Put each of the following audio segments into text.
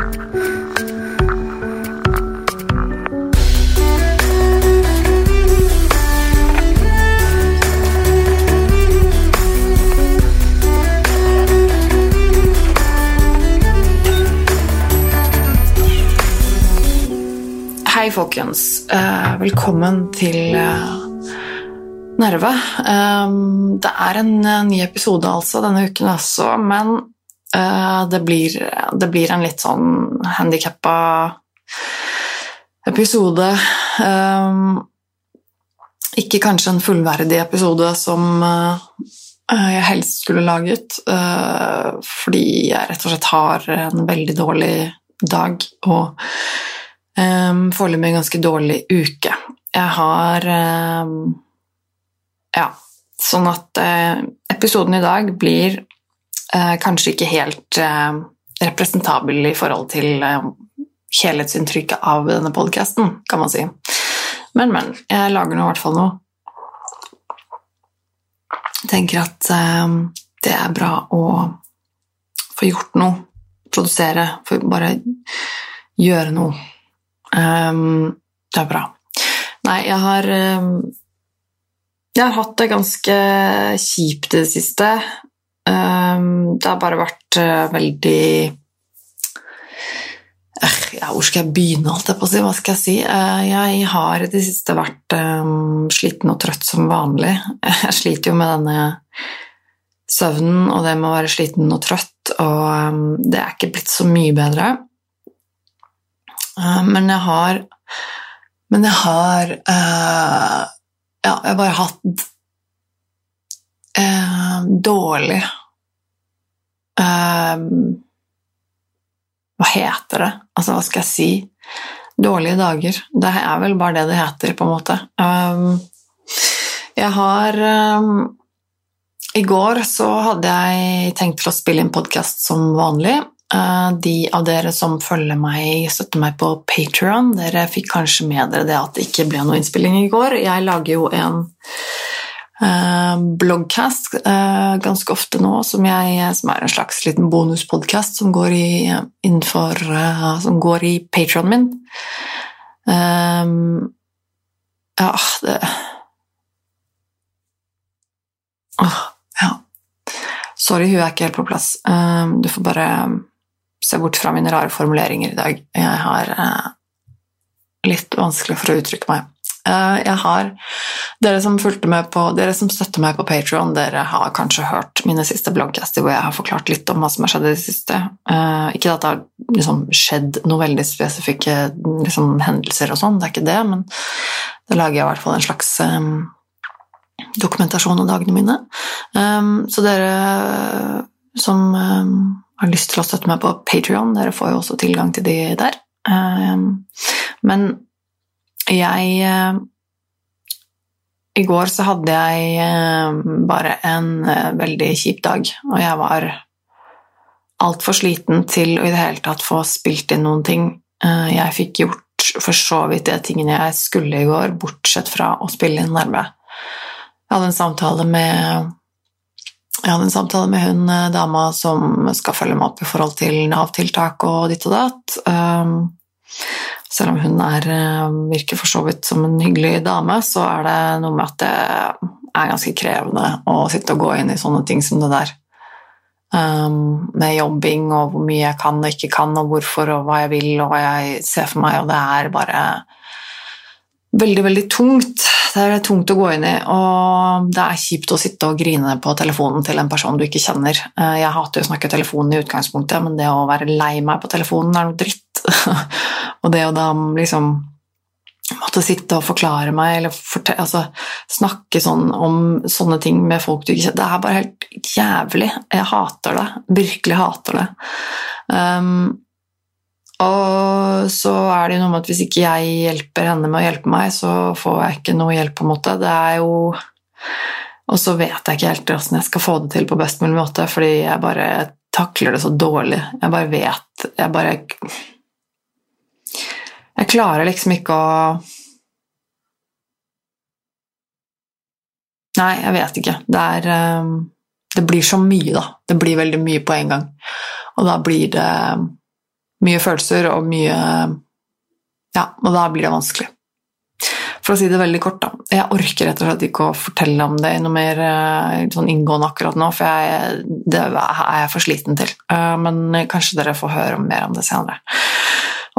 Hei, folkens. Eh, velkommen til eh, Nerve. Eh, det er en ny episode altså denne uken også, men det, blir, det blir en litt sånn handikappa episode. Eh, ikke kanskje en fullverdig episode som eh, jeg helst skulle laget, eh, fordi jeg rett og slett har en veldig dårlig dag og Foreløpig en ganske dårlig uke. Jeg har Ja, sånn at episoden i dag blir kanskje ikke helt uh, representabel i forhold til helhetsinntrykket av denne podkasten, kan man si. Men, men. Jeg lager nå i hvert fall noe. Jeg tenker at det er bra å få gjort noe. Produsere. Bare gjøre noe. Det er bra. Nei, jeg har Jeg har hatt det ganske kjipt i det siste. Um, det har bare vært uh, veldig uh, ja, Hvor skal jeg begynne, holdt jeg på å si? Hva skal jeg si? Uh, jeg har i det siste vært sliten og trøtt som vanlig. Jeg sliter jo med denne søvnen og det med å være sliten og trøtt, og det er ikke blitt så mye bedre. Men jeg har Men jeg har Ja, jeg har bare hatt uh, dårlig Hva heter det? Altså, hva skal jeg si? Dårlige dager. Det er vel bare det det heter, på en måte. jeg har I går så hadde jeg tenkt til å spille inn podkast som vanlig. De av dere som følger meg, støtter meg på Patrion, dere fikk kanskje med dere det at det ikke ble noe innspilling i går. Jeg lager jo en bloggcast uh, ganske ofte nå, som, jeg, som, er en slags liten bonuspodkast som går i, innenfor, uh, som går i patronen min. Um, ja, det Åh, ja. Sorry, hun er ikke helt på plass. Um, du får bare se bort fra mine rare formuleringer i dag. Jeg har uh, litt vanskelig for å uttrykke meg. Uh, jeg har Dere som fulgte med på, dere som støtter meg på Patrion, dere har kanskje hørt mine siste bloggcaster hvor jeg har forklart litt om hva som har skjedd i det siste. Uh, ikke at det har liksom, skjedd noe veldig spesifikke liksom, hendelser og sånn, det er ikke det, men da lager jeg i hvert fall en slags um, dokumentasjon av dagene mine. Så dere som har lyst til å støtte meg på Patrion, dere får jo også tilgang til de der. Men jeg uh, I går så hadde jeg uh, bare en uh, veldig kjip dag, og jeg var altfor sliten til å i det hele tatt få spilt inn noen ting. Jeg fikk gjort for så vidt de tingene jeg skulle i går, bortsett fra å spille inn nerve. Jeg hadde en samtale med jeg hadde en samtale med hun dama som skal følge meg opp i forhold til Nav-tiltak og ditt og datt. Um, selv om hun er, virker for så vidt som en hyggelig dame, så er det noe med at det er ganske krevende å sitte og gå inn i sånne ting som det der. Um, med jobbing og hvor mye jeg kan og ikke kan, og hvorfor og hva jeg vil og hva jeg ser for meg, og det er bare veldig, veldig tungt. Det er tungt å gå inn i, og det er kjipt å sitte og grine på telefonen til en person du ikke kjenner. Jeg hater å snakke telefonen i utgangspunktet, men det å være lei meg på telefonen er noe dritt. og det å da liksom måtte sitte og forklare meg eller fortelle, altså, snakke sånn om sånne ting med folk du ikke kjenner Det er bare helt jævlig. Jeg hater det. Virkelig hater det. Um, og så er det noe med at hvis ikke jeg hjelper henne med å hjelpe meg, så får jeg ikke noe hjelp, på en måte. Det er jo Og så vet jeg ikke helt hvordan jeg skal få det til på best mulig måte, fordi jeg bare takler det så dårlig. Jeg bare vet Jeg bare Jeg klarer liksom ikke å Nei, jeg vet ikke. Det er Det blir så mye, da. Det blir veldig mye på en gang. Og da blir det mye følelser og mye Ja, og da blir det vanskelig. For å si det veldig kort, da. Jeg orker rett og slett ikke å fortelle om det noe mer eh, sånn inngående akkurat nå, for jeg, det er jeg for sliten til. Eh, men kanskje dere får høre mer om det senere.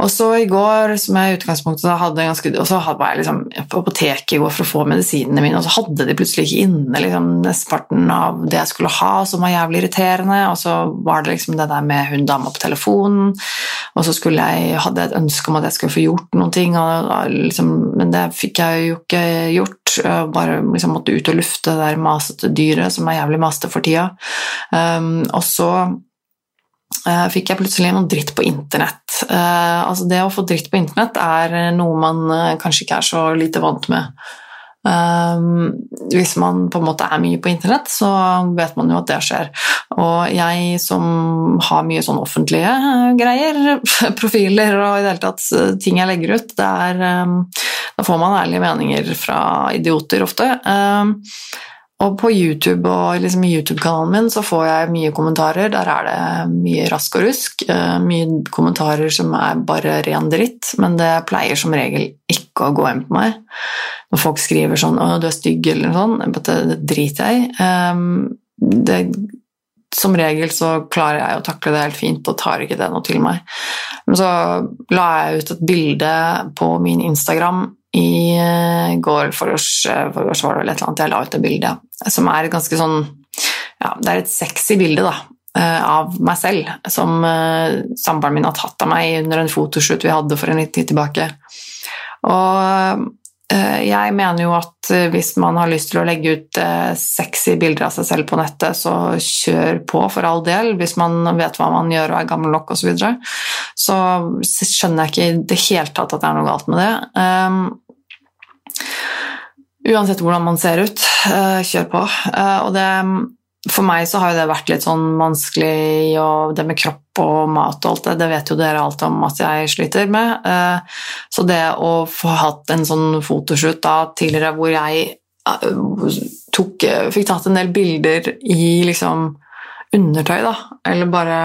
Og så i går, som jeg i utgangspunktet hadde ganske, og så var jeg liksom på apoteket i går for å få medisinene mine, og så hadde de plutselig ikke inne liksom, nesteparten av det jeg skulle ha, som var jævlig irriterende. Og så var det liksom det der med hun dama på telefonen, og så jeg, hadde jeg et ønske om at jeg skulle få gjort noen ting, og, liksom, men det fikk jeg jo ikke gjort. Bare liksom måtte ut og lufte det der masete dyret som er jævlig masete for tida. Um, og så fikk jeg plutselig noe dritt på internett Uh, altså det å få dritt på internett er noe man kanskje ikke er så lite vant med. Um, hvis man på en måte er mye på internett, så vet man jo at det skjer. Og jeg som har mye sånn offentlige greier, profiler og i det hele tatt ting jeg legger ut, er, um, da får man ærlige meninger fra idioter ofte. Um, og på YouTube og liksom YouTube-kanalen min så får jeg mye kommentarer. Der er det mye rask og rusk. Eh, mye kommentarer som er bare ren dritt, men det pleier som regel ikke å gå inn på meg. Når folk skriver sånn 'Å, du er stygg', eller noe sånt, det, det driter jeg i. Ehm, som regel så klarer jeg å takle det helt fint og tar ikke det noe til meg. Men så la jeg ut et bilde på min Instagram i eh, for oss, for oss var det vel et eller annet jeg la ut et bilde som er et ganske sånn ja, Det er et sexy bilde da, eh, av meg selv som samboeren min har tatt av meg under en fotoshoot vi hadde for en liten tid tilbake. Og jeg mener jo at hvis man har lyst til å legge ut sexy bilder av seg selv på nettet, så kjør på for all del, hvis man vet hva man gjør og er gammel nok osv. Så, videre. så skjønner jeg ikke i det hele tatt at det er noe galt med det. Uansett hvordan man ser ut, eh, kjør på. Eh, og det, for meg så har jo det vært litt sånn vanskelig, og det med kropp og mat og alt det, det vet jo dere alt om at jeg sliter med. Eh, så det å få hatt en sånn fotoshoot da tidligere hvor jeg tok, fikk tatt en del bilder i liksom undertøy, da, eller bare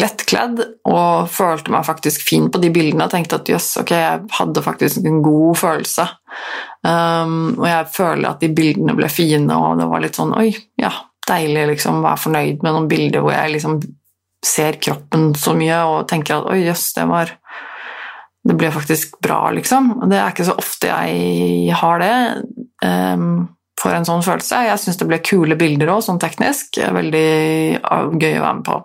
lettkledd og følte meg faktisk fin på de bildene og tenkte at jøss, ok, jeg hadde faktisk en god følelse. Um, og jeg føler at de bildene ble fine, og det var litt sånn oi, ja, deilig liksom være fornøyd med noen bilder hvor jeg liksom ser kroppen så mye og tenker at oi, jøss, det var Det ble faktisk bra, liksom. Det er ikke så ofte jeg har det. Um, for en sånn følelse. Jeg syns det ble kule bilder òg, sånn teknisk. Veldig gøy å være med på.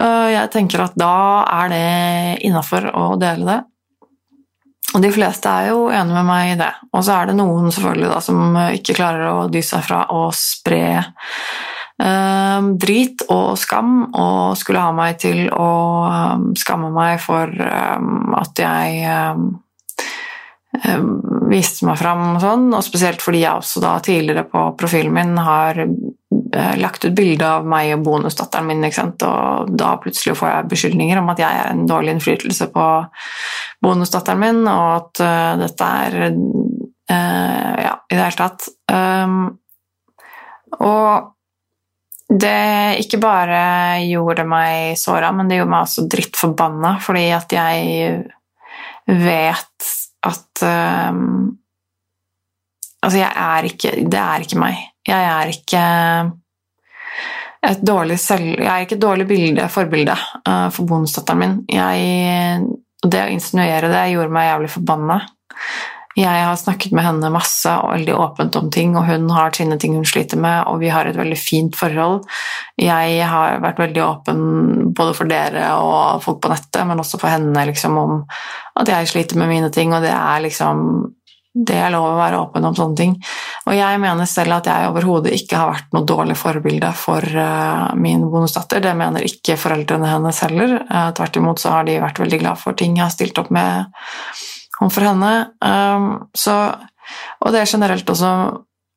Jeg tenker at da er det innafor å dele det. Og de fleste er jo enige med meg i det. Og så er det noen selvfølgelig da, som ikke klarer å dy seg fra å spre eh, drit og skam, og skulle ha meg til å um, skamme meg for at jeg viste meg fram og sånn, og spesielt fordi jeg også da tidligere på profilen min har Eh, lagt ut bilde av meg og bonusdatteren min, og da plutselig får jeg beskyldninger om at jeg er en dårlig innflytelse på bonusdatteren min, og at uh, dette er uh, Ja, i det hele tatt. Um, og det ikke bare gjorde meg såra, men det gjorde meg også drittforbanna, fordi at jeg vet at um, Altså, jeg er ikke Det er ikke meg. Jeg er ikke et dårlig selv... Jeg er ikke et dårlig bilde, forbilde uh, for bonusdatteren min. Jeg, det å insinuere det gjorde meg jævlig forbanna. Jeg har snakket med henne masse og veldig åpent om ting, og hun har sine ting hun sliter med, og vi har et veldig fint forhold. Jeg har vært veldig åpen både for dere og folk på nettet, men også for henne liksom, om at jeg sliter med mine ting, og det er liksom det er lov å være åpen om sånne ting. Og jeg mener selv at jeg overhodet ikke har vært noe dårlig forbilde for uh, min bonusdatter. Det mener ikke foreldrene hennes heller. Uh, tvert imot så har de vært veldig glad for ting jeg har stilt opp med overfor henne. Um, så, og det er generelt også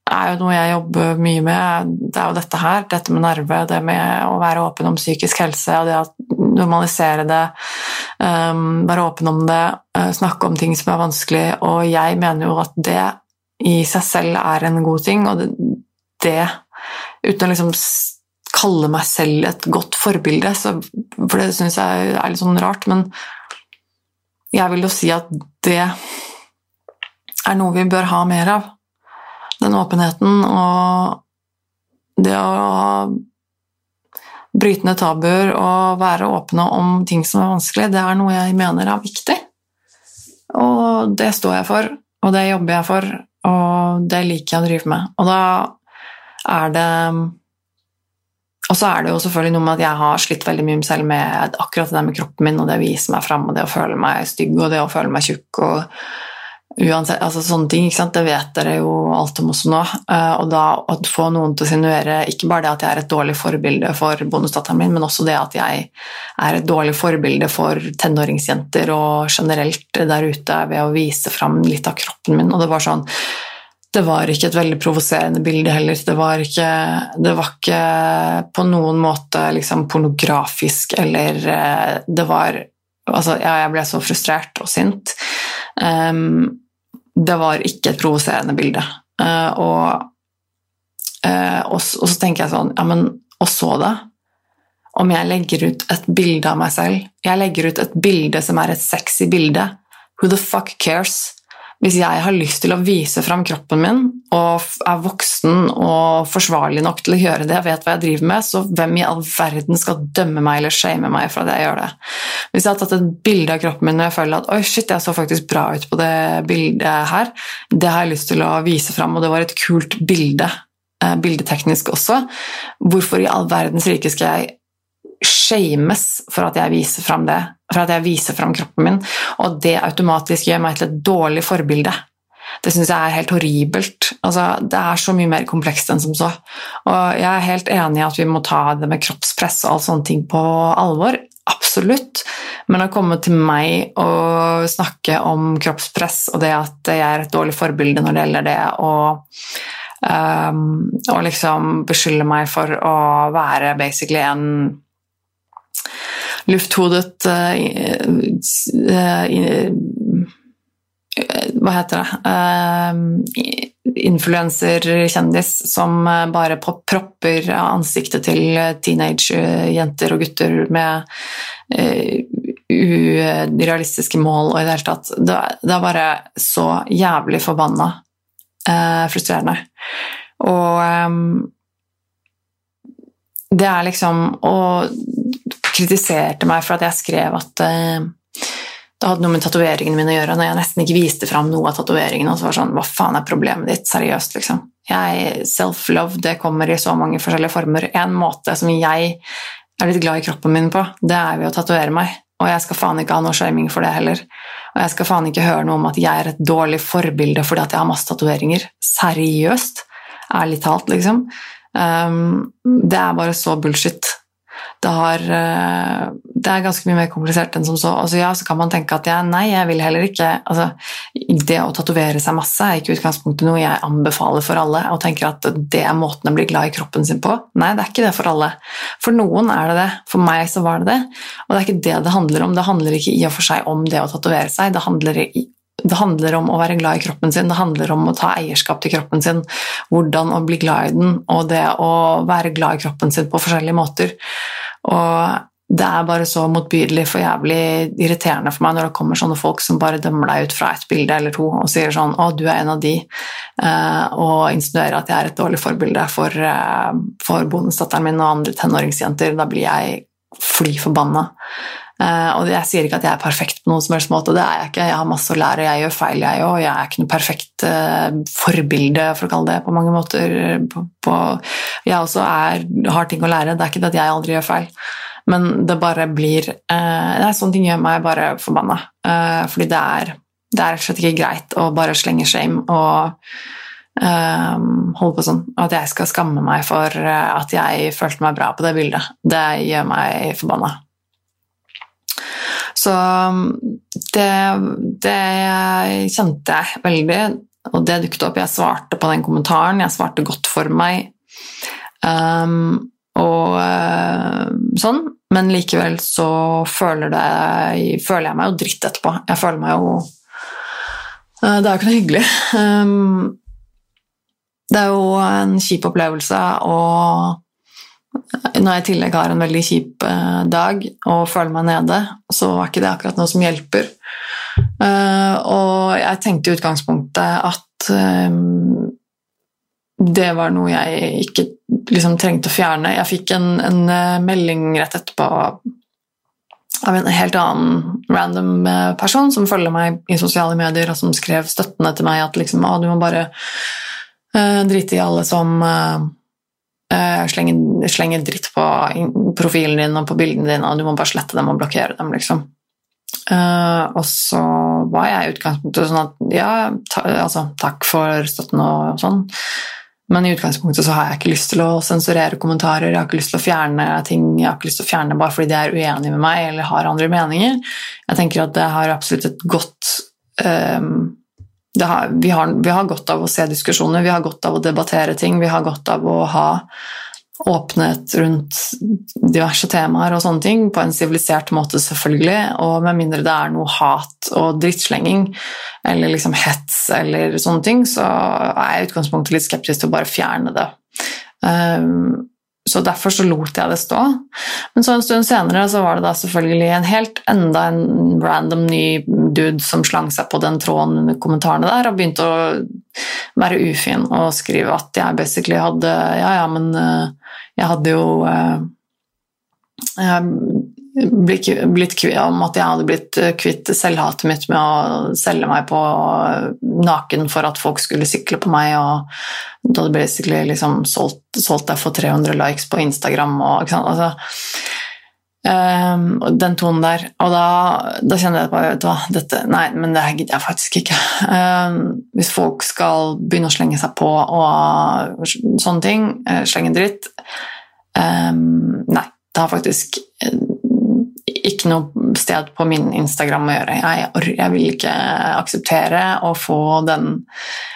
er jo noe jeg jobber mye med. Det er jo dette her, dette med nerve, det med å være åpen om psykisk helse og det å normalisere det, um, være åpen om det, uh, snakke om ting som er vanskelig. Og jeg mener jo at det i seg selv er en god ting, og det, det uten å liksom kalle meg selv et godt forbilde, for det syns jeg er litt sånn rart. Men jeg vil jo si at det er noe vi bør ha mer av. Den åpenheten og det å bryte ned tabuer og være åpne om ting som er vanskelig, det er noe jeg mener er viktig. Og det står jeg for, og det jobber jeg for, og det liker jeg å drive med. Og da er det Og så er det jo selvfølgelig noe med at jeg har slitt veldig mye selv med akkurat det der med kroppen min og det å vise meg fram og det å føle meg stygg og det å føle meg tjukk og Uansett, altså sånne ting, ikke sant? Det vet dere jo alt om også nå. Eh, og da å få noen til å sinuere ikke bare det at jeg er et dårlig forbilde for bonusdatteren min, men også det at jeg er et dårlig forbilde for tenåringsjenter og generelt der ute ved å vise fram litt av kroppen min. Og det var sånn Det var ikke et veldig provoserende bilde heller. Det var ikke, det var ikke på noen måte liksom pornografisk eller eh, Det var Altså, ja, jeg ble så frustrert og sint. Um, det var ikke et provoserende bilde. Uh, og, uh, og, og, så tenker jeg sånn Ja, men og så det? Om jeg legger ut et bilde av meg selv Jeg legger ut et bilde som er et sexy bilde. Who the fuck cares? Hvis jeg har lyst til å vise fram kroppen min og er voksen og forsvarlig nok til å gjøre det, vet hva jeg driver med, så hvem i all verden skal dømme meg eller shame meg for at jeg gjør det? Hvis jeg har tatt et bilde av kroppen min og jeg føler at oi, shit, jeg så faktisk bra ut på det bildet her, det har jeg lyst til å vise fram, og det var et kult bilde, eh, bildeteknisk også, hvorfor i all verdens rike skal jeg shames for at jeg viser fram det, for at jeg viser fram kroppen min, og det automatisk gjør meg til et dårlig forbilde. Det syns jeg er helt horribelt. Altså, det er så mye mer komplekst enn som så. Og jeg er helt enig i at vi må ta det med kroppspress og alle sånne ting på alvor. Absolutt. Men å komme til meg og snakke om kroppspress og det at jeg er et dårlig forbilde når det gjelder det, og, um, og liksom beskylde meg for å være basically en lufthodet uh, Hva heter det Influenserkjendis som bare propper ansiktet til teenage-jenter og gutter med urealistiske mål og i det hele tatt Det, er bare så jævlig forbanna frustrerende. Og det er liksom Og kritiserte meg for at jeg skrev at uh, det hadde noe med tatoveringene mine å gjøre, når jeg nesten ikke viste fram noe av tatoveringene. Og så var det sånn Hva faen er problemet ditt? Seriøst, liksom. Self-love det kommer i så mange forskjellige former. En måte som jeg er litt glad i kroppen min på, det er ved å tatovere meg. Og jeg skal faen ikke ha noe shaming for det heller. Og jeg skal faen ikke høre noe om at jeg er et dårlig forbilde fordi at jeg har masse tatoveringer. Seriøst. Ærlig talt, liksom. Um, det er bare så bullshit det, har, eh, det, er ganske mye mer komplisert enn som så. Altså, ja, så kan man tenke at ja, nei, jeg vil heller ikke altså, Det å tatovere seg masse er ikke utgangspunktet noe jeg anbefaler for alle, og tenker at det er måten å bli glad i kroppen sin på. Nei, det er ikke det for alle. For noen er det det. For meg så var det det. Og det er ikke det det handler om. Det handler ikke i og for seg om det å tatovere seg. Det handler i det handler om å være glad i kroppen sin, det handler om å ta eierskap til kroppen sin, hvordan å bli glad i den, og det å være glad i kroppen sin på forskjellige måter. Og det er bare så motbydelig for jævlig irriterende for meg når det kommer sånne folk som bare dømmer deg ut fra ett bilde eller to og sier sånn 'Å, du er en av de', uh, og insinuerer at jeg er et dårlig forbilde for, uh, for bonusdatteren min og andre tenåringsjenter. Da blir jeg fly forbanna. Uh, og jeg sier ikke at jeg er perfekt på noen som helst måte, det er jeg ikke. Jeg har masse å lære, jeg gjør feil, jeg òg. Jeg er ikke noe perfekt uh, forbilde, for å kalle det på mange måter. Jeg også er, har ting å lære, det er ikke det at jeg aldri gjør feil. Men det bare blir det er Sånne ting gjør meg bare forbanna. fordi det er, det er rett og slett ikke greit å bare slenge shame og holde på sånn. At jeg skal skamme meg for at jeg følte meg bra på det bildet. Det gjør meg forbanna. Så um, det, det kjente jeg veldig, og det dukket opp. Jeg svarte på den kommentaren, jeg svarte godt for meg. Um, og uh, sånn, men likevel så føler, det, føler, jeg meg jo dritt etterpå. Jeg føler meg jo uh, Det er jo ikke noe hyggelig. Um, det er jo en kjip opplevelse, og når jeg i tillegg har en veldig kjip eh, dag og føler meg nede, så er ikke det akkurat noe som hjelper. Eh, og jeg tenkte i utgangspunktet at eh, det var noe jeg ikke liksom, trengte å fjerne. Jeg fikk en, en melding rett etterpå av en helt annen random person som følger meg i sosiale medier, og som skrev støttende til meg at liksom, ah, du må bare drite i alle som uh, slenger, slenger, dritt på profilen din og på bildene dine, og du må bare slette dem og blokkere dem, liksom. Uh, og så var jeg i utgangspunktet sånn at ja, ta, altså, takk for støtten og sånn, men i utgangspunktet så har jeg ikke lyst til å sensurere kommentarer, jeg har ikke lyst til å fjerne ting, jeg har ikke lyst til å fjerne bare fordi de er uenige med meg eller har andre meninger. Jeg tenker at det har absolutt et godt um, har, vi, har, vi, har, godt av å se diskusjoner, vi har godt av å debattere ting, vi har godt av å ha åpenhet rundt diverse temaer og sånne ting, på en sivilisert måte, selvfølgelig, og med mindre det er noe hat og drittslenging eller liksom hets eller sånne ting, så er jeg i utgangspunktet litt skeptisk til å bare fjerne det. Um, så derfor så lot jeg det stå. Men så en stund senere så var det da selvfølgelig en helt enda en random ny dude som slang seg på den tråden under kommentarene der og begynte å være ufin og skrive at jeg basically hadde Ja, ja, men uh, jeg hadde jo eh, blitt, kvitt, om at jeg hadde blitt kvitt selvhatet mitt med å selge meg på naken for at folk skulle sikle på meg, og du hadde basically liksom solgt, solgt deg for 300 likes på Instagram og ikke sant? Altså, um, den tonen der. Og da, da kjenner jeg bare vet du hva, dette, Nei, men det gidder jeg faktisk ikke. Um, hvis folk skal begynne å slenge seg på og sånne ting, uh, slenge dritt, Um, nei, det har faktisk eh, ikke noe sted på min Instagram å gjøre. Jeg, jeg, vil ikke akseptere å få den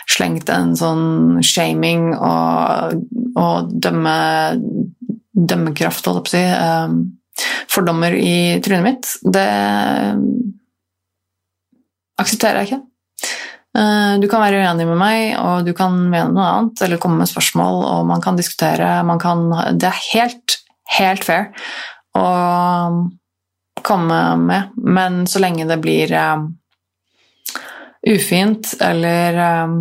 slengt en sånn shaming og, og dømme, dømmekraft, holdt jeg på å si, um, fordommer i trynet mitt. Det aksepterer jeg ikke. Eh, du kan være uenig med meg, og du kan mene noe annet, eller komme med spørsmål, og man kan diskutere. Man kan, det er helt, helt fair å komme med, men så lenge det blir um, ufint eller um,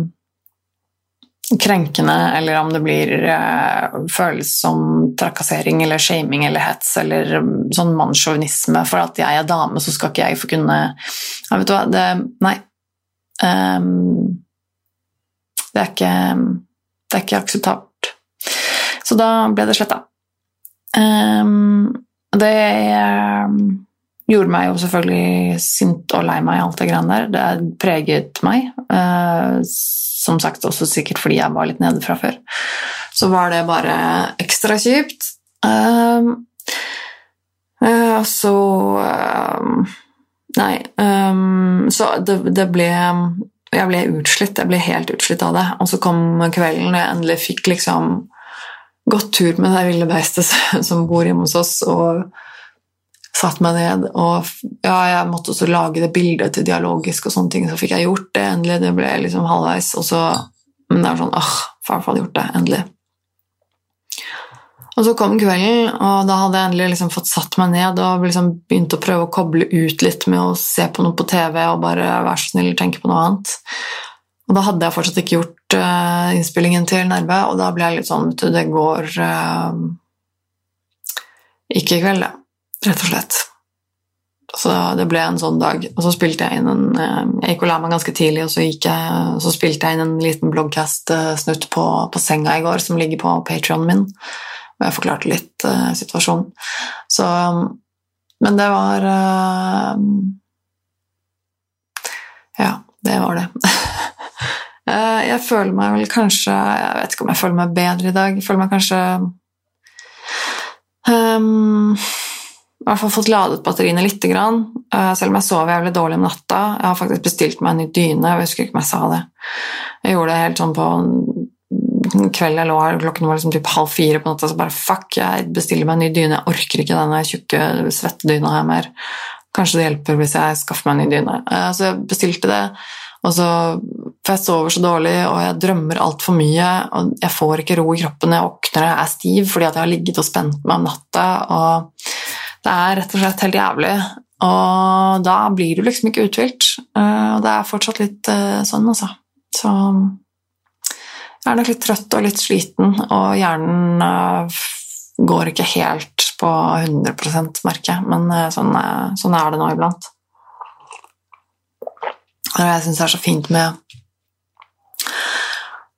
krenkende, eller om det blir uh, føles som trakassering eller shaming eller hets eller um, sånn mannssjåvinisme for at jeg er dame, så skal ikke jeg få kunne ja, Vet du hva, det Nei, Um, det, er ikke, det er ikke akseptabelt. Så da ble det sletta. Um, det um, gjorde meg jo selvfølgelig sint og lei meg, alt det greiene der. Det preget meg. Uh, som sagt også sikkert fordi jeg var litt nede fra før. Så var det bare ekstra kjipt. Um, uh, så Nei. Så det, ble Jeg ble utslitt. Jeg ble helt utslitt av det. Og så kom kvelden, og jeg endelig fikk liksom gått tur med det ville beistet som bor hjemme hos oss, og satt meg ned. Og ja, jeg måtte også lage det bildet til dialogisk, og sånne ting, så fikk jeg gjort det endelig. Det ble liksom halvveis, og så Men det var sånn åh, faen, hadde gjort det. Endelig. Og så kom kvelden, og da hadde jeg endelig liksom fått satt meg ned og liksom begynt å prøve å koble ut litt med å se på noe på TV og bare være så snill tenke på noe annet. Og da hadde jeg fortsatt ikke gjort uh, innspillingen til Nerve, og da ble jeg litt sånn Vet du, det går uh, ikke i kveld, det. Rett og slett. Så det ble en sånn dag. Og så spilte jeg inn en uh, Jeg gikk og la meg ganske tidlig, og så, jeg, så spilte jeg inn en liten bloggcast-snutt på, på, senga i går, som ligger på Patrionen min. Og jeg forklarte litt uh, situasjonen. Så Men det var uh, Ja, det var det. jeg føler meg vel kanskje Jeg vet ikke om jeg føler meg bedre i dag. Jeg føler meg kanskje um, i hvert fall fått ladet batteriene litt. Selv om jeg sover jævlig dårlig om natta. Jeg har faktisk bestilt meg en ny dyne. Jeg husker ikke om jeg sa det. Jeg gjorde det helt sånn på kveld jeg lå her, klokken var liksom typ halv fire på natta, så bare fuck, jeg bestiller meg en ny dyne. Jeg orker ikke denne tjukke svettedyna her mer. Kanskje det hjelper hvis jeg skaffer meg en ny dyne. Eh, så jeg bestilte det, og så for jeg sover så dårlig, og jeg drømmer altfor mye. Og jeg får ikke ro i kroppen. Jeg våkner og er stiv fordi jeg har ligget og spent meg om natta. Og det er rett og slett helt jævlig. Og da blir du liksom ikke uthvilt. Eh, og det er fortsatt litt eh, sånn, altså. Så jeg er nok litt trøtt og litt sliten, og hjernen eh, går ikke helt på 100 merker jeg. Men sånn, sånn er det nå iblant. Og jeg syns det er så fint med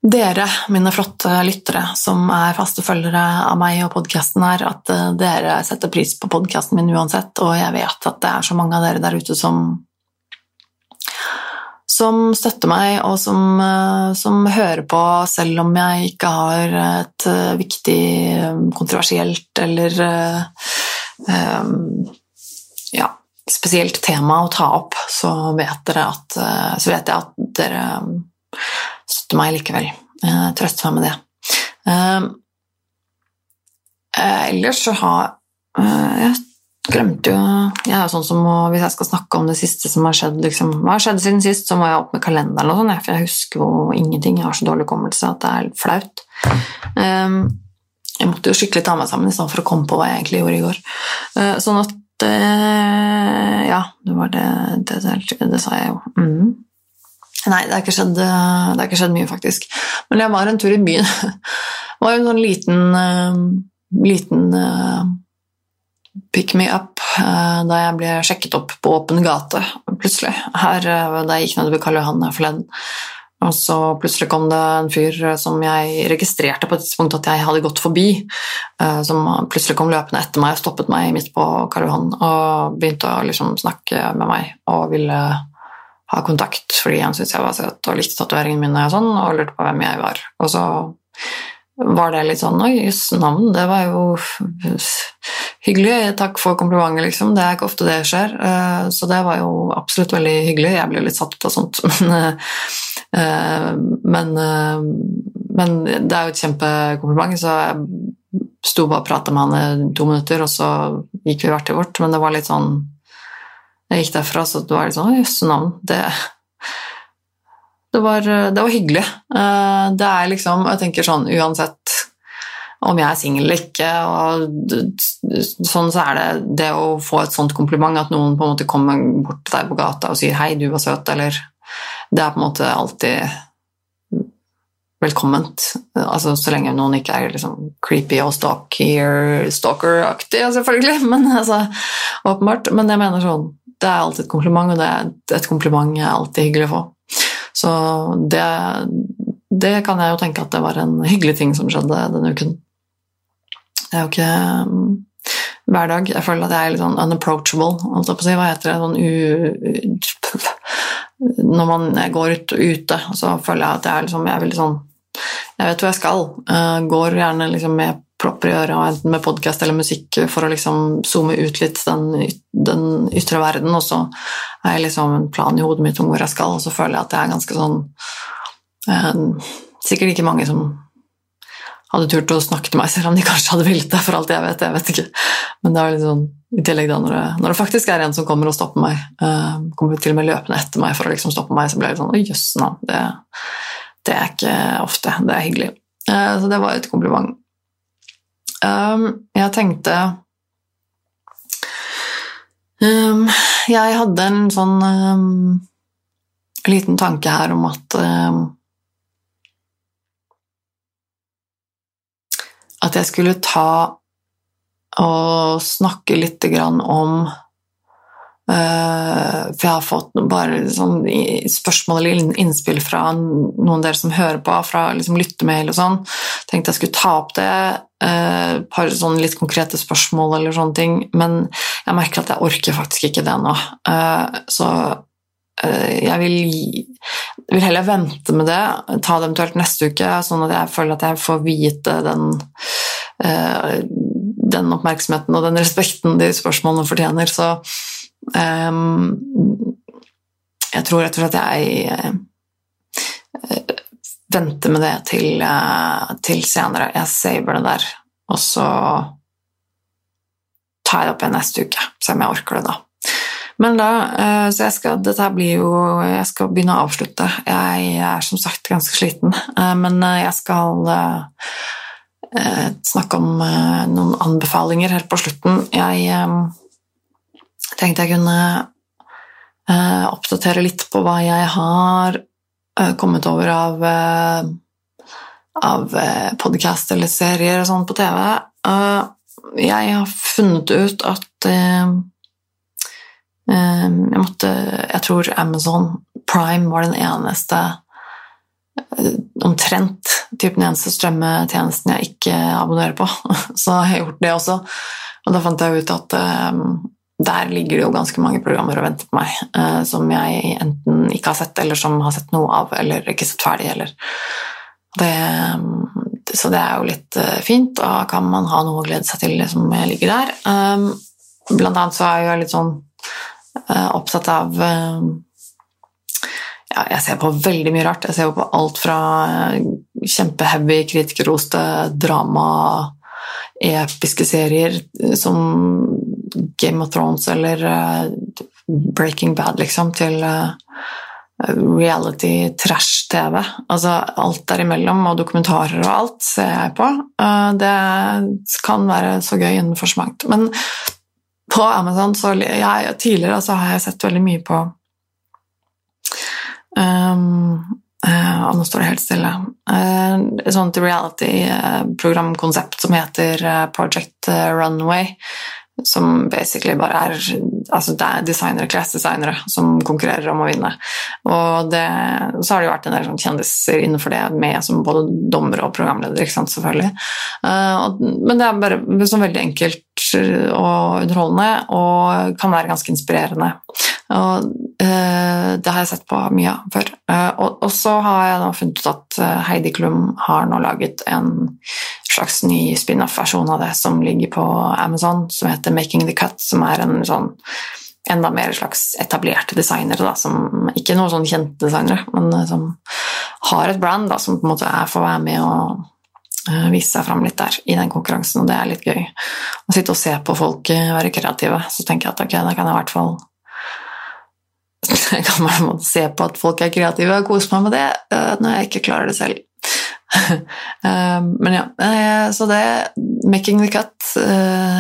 dere, mine flotte lyttere, som er faste følgere av meg og podkasten her, at eh, dere setter pris på podkasten min uansett, og jeg vet at det er så mange av dere der ute som som støtter meg, og som, eh, som hører på selv om jeg ikke har et eh, viktig, kontroversielt eller um, ja, spesielt tema å ta opp, så vet, at, så vet jeg at dere støtte meg likevel. Eh, trøste meg med det. Eh, eh, ellers så har Jeg glemte jo Jeg er sånn som Hvis jeg skal snakke om det siste som har skjedd liksom, Hva har skjedd siden sist, så må jeg opp med kalenderen og sånn, for jeg husker jo ingenting. Jeg har så dårlig hukommelse at det er flaut. Jeg måtte jo skikkelig ta meg sammen i stedet for å komme på hva jeg egentlig gjorde i går. Sånn at Ja, det var det Det, det, det sa jeg jo. Mm. Nei, det har, ikke eh, ikke skjedd mye, faktisk. Men jeg var en tur i byen. Det var en sånn liten, uh, liten uh, pick me up da jeg ble sjekket opp på åpen gate plutselig. Her, da jeg gikk nedover Karl Johan forleden. Og så plutselig kom det en fyr som jeg registrerte på et tidspunkt at jeg hadde gått forbi, som plutselig kom løpende etter meg og stoppet meg midt på Karl Johan og begynte å liksom snakke med meg og ville ha kontakt fordi han syntes jeg var søt og likte tatoveringene mine og sånn, og lurte på hvem jeg var. Og så var det litt sånn Oi, jøss, navn, det var jo hyggelig. Takk for komplimentet, liksom. Det er ikke ofte det skjer. Eh, så det var jo absolutt veldig hyggelig. Jeg ble litt satt ut av sånt, men, eh, men, eh, men det er jo et kjempekompliment, så jeg sto bare og prata med han i to minutter, og så gikk vi hvert til vårt, men det var litt sånn jeg gikk derfra, så det var litt sånn Jøsse navn. Det, det, var, det, var, hyggelig. Eh, det er liksom Jeg tenker sånn uansett om jeg er singel eller ikke, og sånn så er det det å få et sånt kompliment, at noen på en måte kommer bort til deg på gata og sier 'hei, du var søt', eller Det er på en måte alltid velkomment. Altså, så lenge noen ikke er liksom creepy og stalker-aktig, selvfølgelig, men altså, åpenbart. Men jeg mener sånn det er alltid et kompliment, og det er et kompliment jeg alltid hyggelig å få. Så det, det kan jeg jo tenke at det var en hyggelig ting som skjedde denne uken. Det er jo ikke um, hver dag. Jeg føler at jeg er litt sånn unapproachable. Altså på å si, hva heter det? Sånn u, når man går ut ute, så føler jeg at jeg er, liksom, jeg er veldig sånn Jeg vet hvor jeg skal. Jeg går gjerne liksom med propper i øret, enten med podkast eller musikk, for å liksom zoome ut litt den, den, ytre verden, og så er jeg liksom en plan i hodet mitt om hvor jeg skal, og så føler jeg at det er ganske sånn eh, Sikkert ikke mange som hadde turt å snakke til meg, selv om de kanskje hadde villet det, for alt jeg vet. jeg vet ikke. Men det er litt sånn, i tillegg da, når det, når det faktisk er en som kommer og stopper meg, eh, kommer til og med løpende etter meg for å liksom stoppe meg, så blir litt sånn Å, jøss. Det, det, er ikke ofte. Det er hyggelig. Eh, så det var et kompliment. Um, jeg tenkte um, Jeg hadde en sånn um, liten tanke her om at At jeg skulle ta og snakke litt om Uh, for jeg har fått bare sånn spørsmål eller innspill fra noen av dere som hører på, fra liksom lyttemail og sånn. Tenkte jeg skulle ta opp det. Et uh, par sånn litt konkrete spørsmål eller sånne ting. Men jeg merker at jeg orker faktisk ikke det nå. Uh, så jeg vil, vil, heller vente med det, ta det eventuelt neste uke, sånn at jeg føler at jeg får vite den den oppmerksomheten og den respekten de spørsmålene fortjener. Så jeg tror rett og slett jeg uh, venter med det til, uh, til, senere. Jeg saver det der, og så tar jeg det opp igjen neste uke, se om jeg orker det da. Men da, eh, så jeg skal, dette blir jo Jeg skal begynne å avslutte. Jeg er som sagt ganske sliten, eh, men eh, jeg skal snakke om noen anbefalinger helt på slutten. Jeg tenkte jeg kunne oppdatere litt på hva jeg har kommet over av, av podkast eller serier og sånn på TV. Jeg har funnet ut at Ehm, jeg måtte Jeg tror Amazon Prime var den eneste eh, omtrent typ den eneste strømmetjenesten jeg ikke abonnerer på. Så jeg har gjort det også. Og da fant jeg ut at der ligger det jo ganske mange programmer og venter på meg eh, som jeg enten ikke har sett, eller som har sett noe av, eller ikke sett ferdig, eller det, um, Så det er jo litt eh, fint, og kan man ha noe å glede seg til som ligger der. Um, blant annet så er jeg litt sånn Eh, opptatt av eh, ja, jeg ser på veldig mye rart. Jeg ser på alt fra eh, kjempeheavy, kritikerroste drama, episke serier som Game of Thrones eller Breaking Bad, liksom, til reality trash-TV. Altså alt derimellom, og dokumentarer og alt ser jeg på. Det kan være så gøy innenfor så mangt. Men på Amazon så jeg, Tidligere så har jeg sett veldig mye på um, uh, og nå står det helt stille. Uh, et sånt reality-programkonsept som heter Project Runway. Som basically bare er altså det er designere, klesdesignere som konkurrerer om å vinne. Og det, så har det jo vært en del sånn kjendiser innenfor det med som både dommer og programleder, ikke sant, selvfølgelig. Og, men det er bare sånn veldig enkelt og underholdende og kan være ganske inspirerende. Og, uh, det har jeg sett på mye av før. Uh, og, og, så har jeg nå funnet ut at uh, Heidi Klum har nå laget en slags ny spin-off-versjon av det som ligger på Amazon, som heter Making the Cut, som er en sånn enda mer slags etablerte designere, da, som, ikke noen sånn kjente designere, men som har et brand da, som på en måte er for å være med og Eh, vise seg fram litt der i den konkurransen, og det er litt gøy. Å sitte og se på folk eh, være kreative, så tenker jeg at ok, da kan jeg i hvert fall jeg kan bare se på at folk er kreative og koser meg med det eh, når jeg ikke klarer det selv. Men ja, så det 'Making the Cut',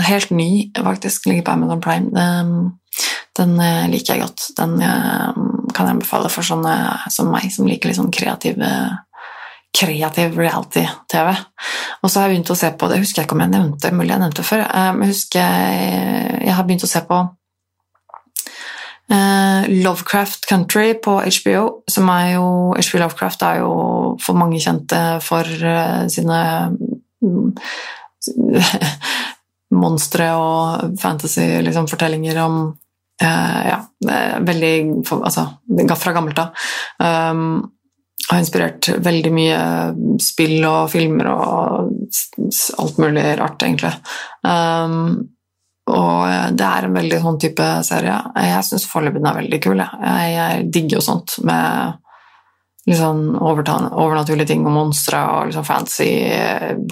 helt ny faktisk, ligger på Amazon Prime. Den liker jeg godt. Den kan jeg anbefale for sånne som meg, som liker litt sånn kreative kreativ reality-TV. Og så har jeg begynt å se på det, husker jeg ikke om jeg nevnte mulig jeg nevnte før, eh, jeg husker jeg, har begynt å se på Lovecraft Country på HBO, som er jo HBO Lovecraft er jo for mange kjente for uh, sine monstre og fantasy-fortellinger liksom, om uh, Ja, veldig altså, fra gammelt av. Um, har inspirert veldig mye spill og filmer og alt mulig rart, egentlig. Um, og det er en veldig sånn type serie. Jeg syns foreløpig den er veldig kul. Jeg, jeg digger jo sånt med liksom overnaturlige ting og monstre og liksom fancy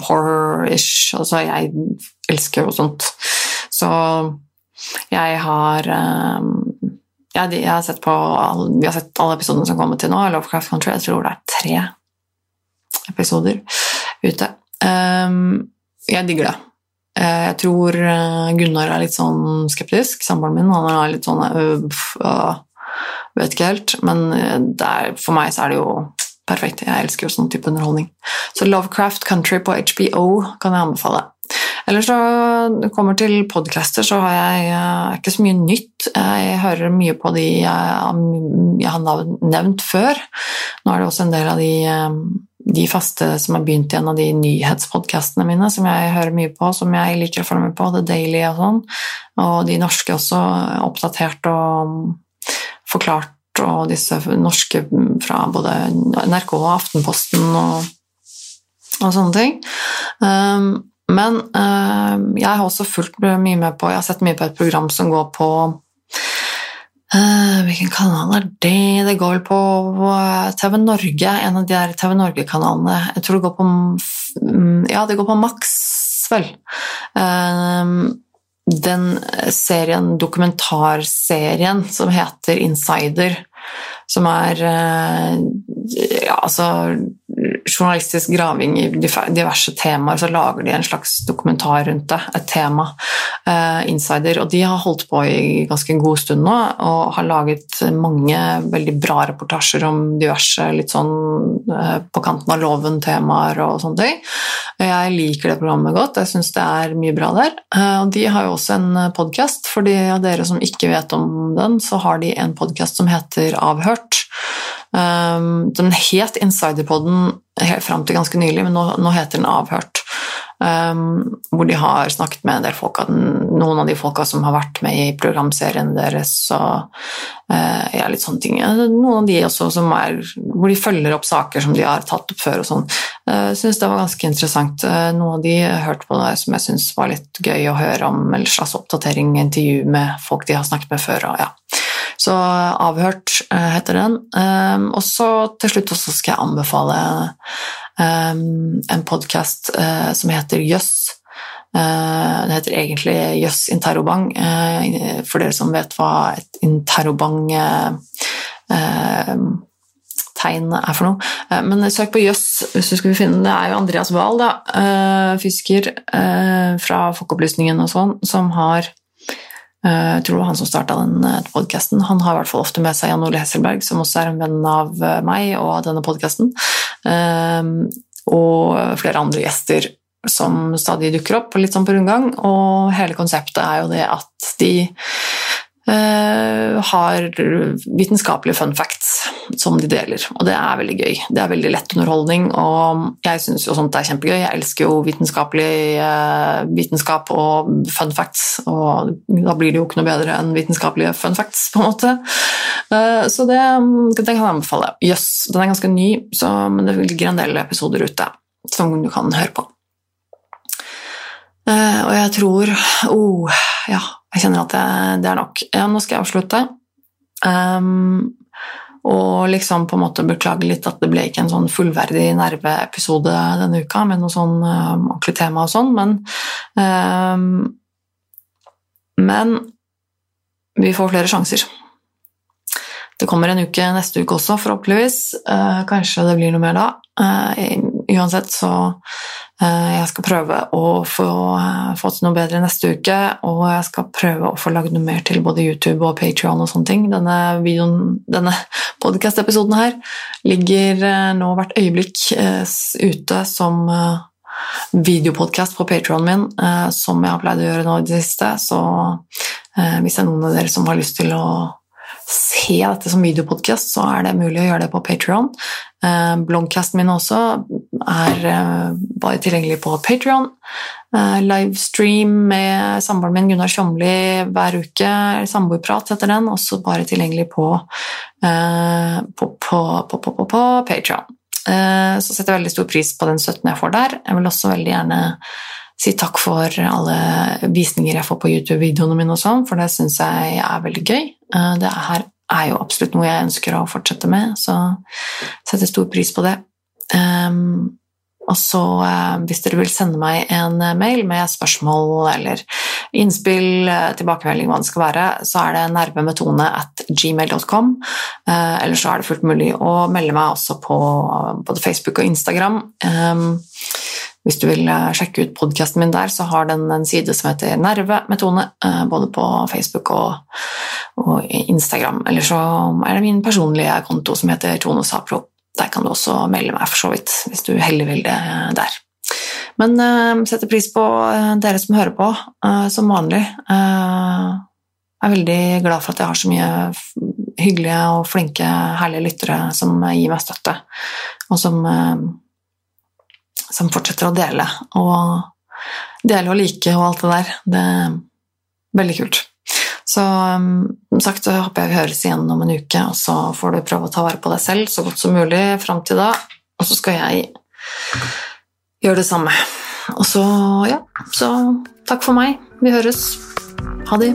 horror-ish. Altså, jeg elsker jo sånt. Så jeg har um, ja, jeg har sett på Vi har sett alle episodene som kommer til nå. Lovecraft Country. Jeg tror det er tre episoder ute. Jeg digger det. Uh, jeg tror uh, Gunnar er litt sånn skeptisk, samboeren min. Han er litt sånn øh, Vet ikke helt. Men der, for meg så er det jo perfekt. Jeg elsker jo sånn type underholdning. Så Lovecraft Country på HBO kan jeg anbefale. Eller så kommer til podcaster, så har jeg ikke så mye nytt. Jeg hører mye på de jeg, jeg har nevnt før. Nå er det også en del av de, de faste som har begynt i en av de nyhetspodkastene mine, som jeg hører mye på, som jeg liker å følge med på, The Daily og sånn. Og de norske også, oppdatert og forklart, og disse norske fra både NRK og Aftenposten og, og sånne ting. Um, men uh, jeg har også fulgt mye med på Jeg har sett mye på et program som går på Hvilken kanal er det? Det går vel på TV Norge, en av de der TV Norge-kanalene. Jeg tror det går på Ja, det går på Max, vel. den serien, dokumentarserien som heter Insider, som er ja, altså journalistisk graving i diverse temaer, så lager de en slags dokumentar rundt det, et tema, uh, Insider. Og de har holdt på i ganske god stund nå og har laget mange veldig bra reportasjer om diverse litt sånn uh, på kanten av loven-temaer og sånne ting. Jeg liker det programmet godt, jeg syns det er mye bra der. Uh, og de har jo også en podkast, for de av dere som ikke vet om den, så har de en podkast som heter Avhørt. Um, den het Insiderpodden fram til ganske nylig, men nå, nå heter den Avhørt. Um, hvor de har snakket med en del folk, noen av de folka som har vært med i programserien deres. Og, uh, ja, litt sånne ting. Noen av de også som er, hvor de følger opp saker som de har tatt opp før. og sånn. Uh, synes det var ganske interessant. Uh, noen av de hørte på det som jeg syns var litt gøy å høre om, eller slags oppdatering, intervju med folk de har snakket med før. og ja så Avhørt eh, heter den. Ehm, og så til slutt også skal jeg anbefale ehm, en podkast eh, som heter Jøss. Eh, det heter egentlig Jøss interrobang, for dere som vet hva et interrobang tegn er for noe. Men søk på Jøss hvis du skulle finne. Det er jo Andreas Wahl, da, fisker fra Folkeopplysningen og sånn, som har jeg tror det var han som starta den eh, podkasten. Han har i hvert fall ofte med seg Jan Ole Hesselberg, som også er en venn av eh, meg og av denne podkasten. Og flere andre gjester som stadig dukker opp, litt sånn på rundgang. Og hele konseptet er jo det at de Eh, har vitenskapelige fun facts som de deler, og det er veldig gøy. Det er veldig lett underholdning, og jeg syns jo sånt er kjempegøy. Jeg elsker jo vitenskapelig uh, vitenskap og fun facts, og da blir det jo ikke noe bedre enn vitenskapelige fun facts, på en måte. Uh, så det, det, kan jeg anbefale. Jøss, yes, den er ganske ny, så, men det ligger en del episoder ute som du kan høre på. Uh, og jeg tror oh, ja, jeg kjenner at det, det er nok. Ja, nå skal jeg avslutte. Um, og liksom på en måte beklage litt at det ble ikke en sånn fullverdig nerveepisode denne uka med noe sånn um, ordentlig tema og sånn, men um, Men vi får flere sjanser. Det kommer en uke neste uke også, forhåpentligvis. Uh, kanskje det blir noe mer da. Uh, uansett så Eh, jeg skal prøve å få, eh, få, til noe bedre neste uke, og jeg skal prøve å få lagd noe mer til både YouTube og Patrion og sånne ting. Denne, videoen, denne podkast-episoden her ligger eh, nå hvert øyeblikk ute som videopodkast på Patrionen min, som jeg har pleid å gjøre nå i det siste. Så hvis det er noen av dere som har lyst til å se dette som videopodkast, så er det mulig å gjøre det på Patrion. Eh, min også er eh, bare tilgjengelig på Patrion. Eh, livestream med samboeren min Gunnar Tjomli hver uke. Samboerprat heter den, også bare tilgjengelig på, på, på, på, på, på Patrion. Så setter jeg veldig stor pris på den støtten jeg får der. Jeg vil også veldig gjerne si takk for alle visninger jeg får på YouTube-videoene mine, og sånn, for det syns jeg er veldig gøy. Eh, det her er jo absolutt noe jeg ønsker å fortsette med, så setter stor pris på det. Um, og så, uh, hvis dere vil sende meg en mail med spørsmål eller innspill, tilbakemelding, hva det skal være, så er det nervemetone at gmail.com. Eller så er det fullt mulig å melde meg også på både Facebook og Instagram. Hvis du vil eh, sjekke ut podkasten min der, så har den en side som heter Nerve med Tone, eh, både på Facebook og, og, Instagram. Eller så er det min personlige konto som heter Tone Sapro. Der kan du også melde meg, for så vidt, hvis du heller vil det der. Men uh, setter pris på dere som hører på, som vanlig. Jeg er veldig glad for at jeg har så mye hyggelige og flinke, herlige lyttere som gir meg støtte, og som som fortsetter å dele. Og dele og like og alt det der. Det er veldig kult. Så um, som sagt så håper jeg vi høres igjen om en uke, og så får du prøve å ta vare på deg selv så godt som mulig fram til da. Og så skal jeg gjøre det samme. Og så, ja, så takk for meg. Vi høres. Ha det.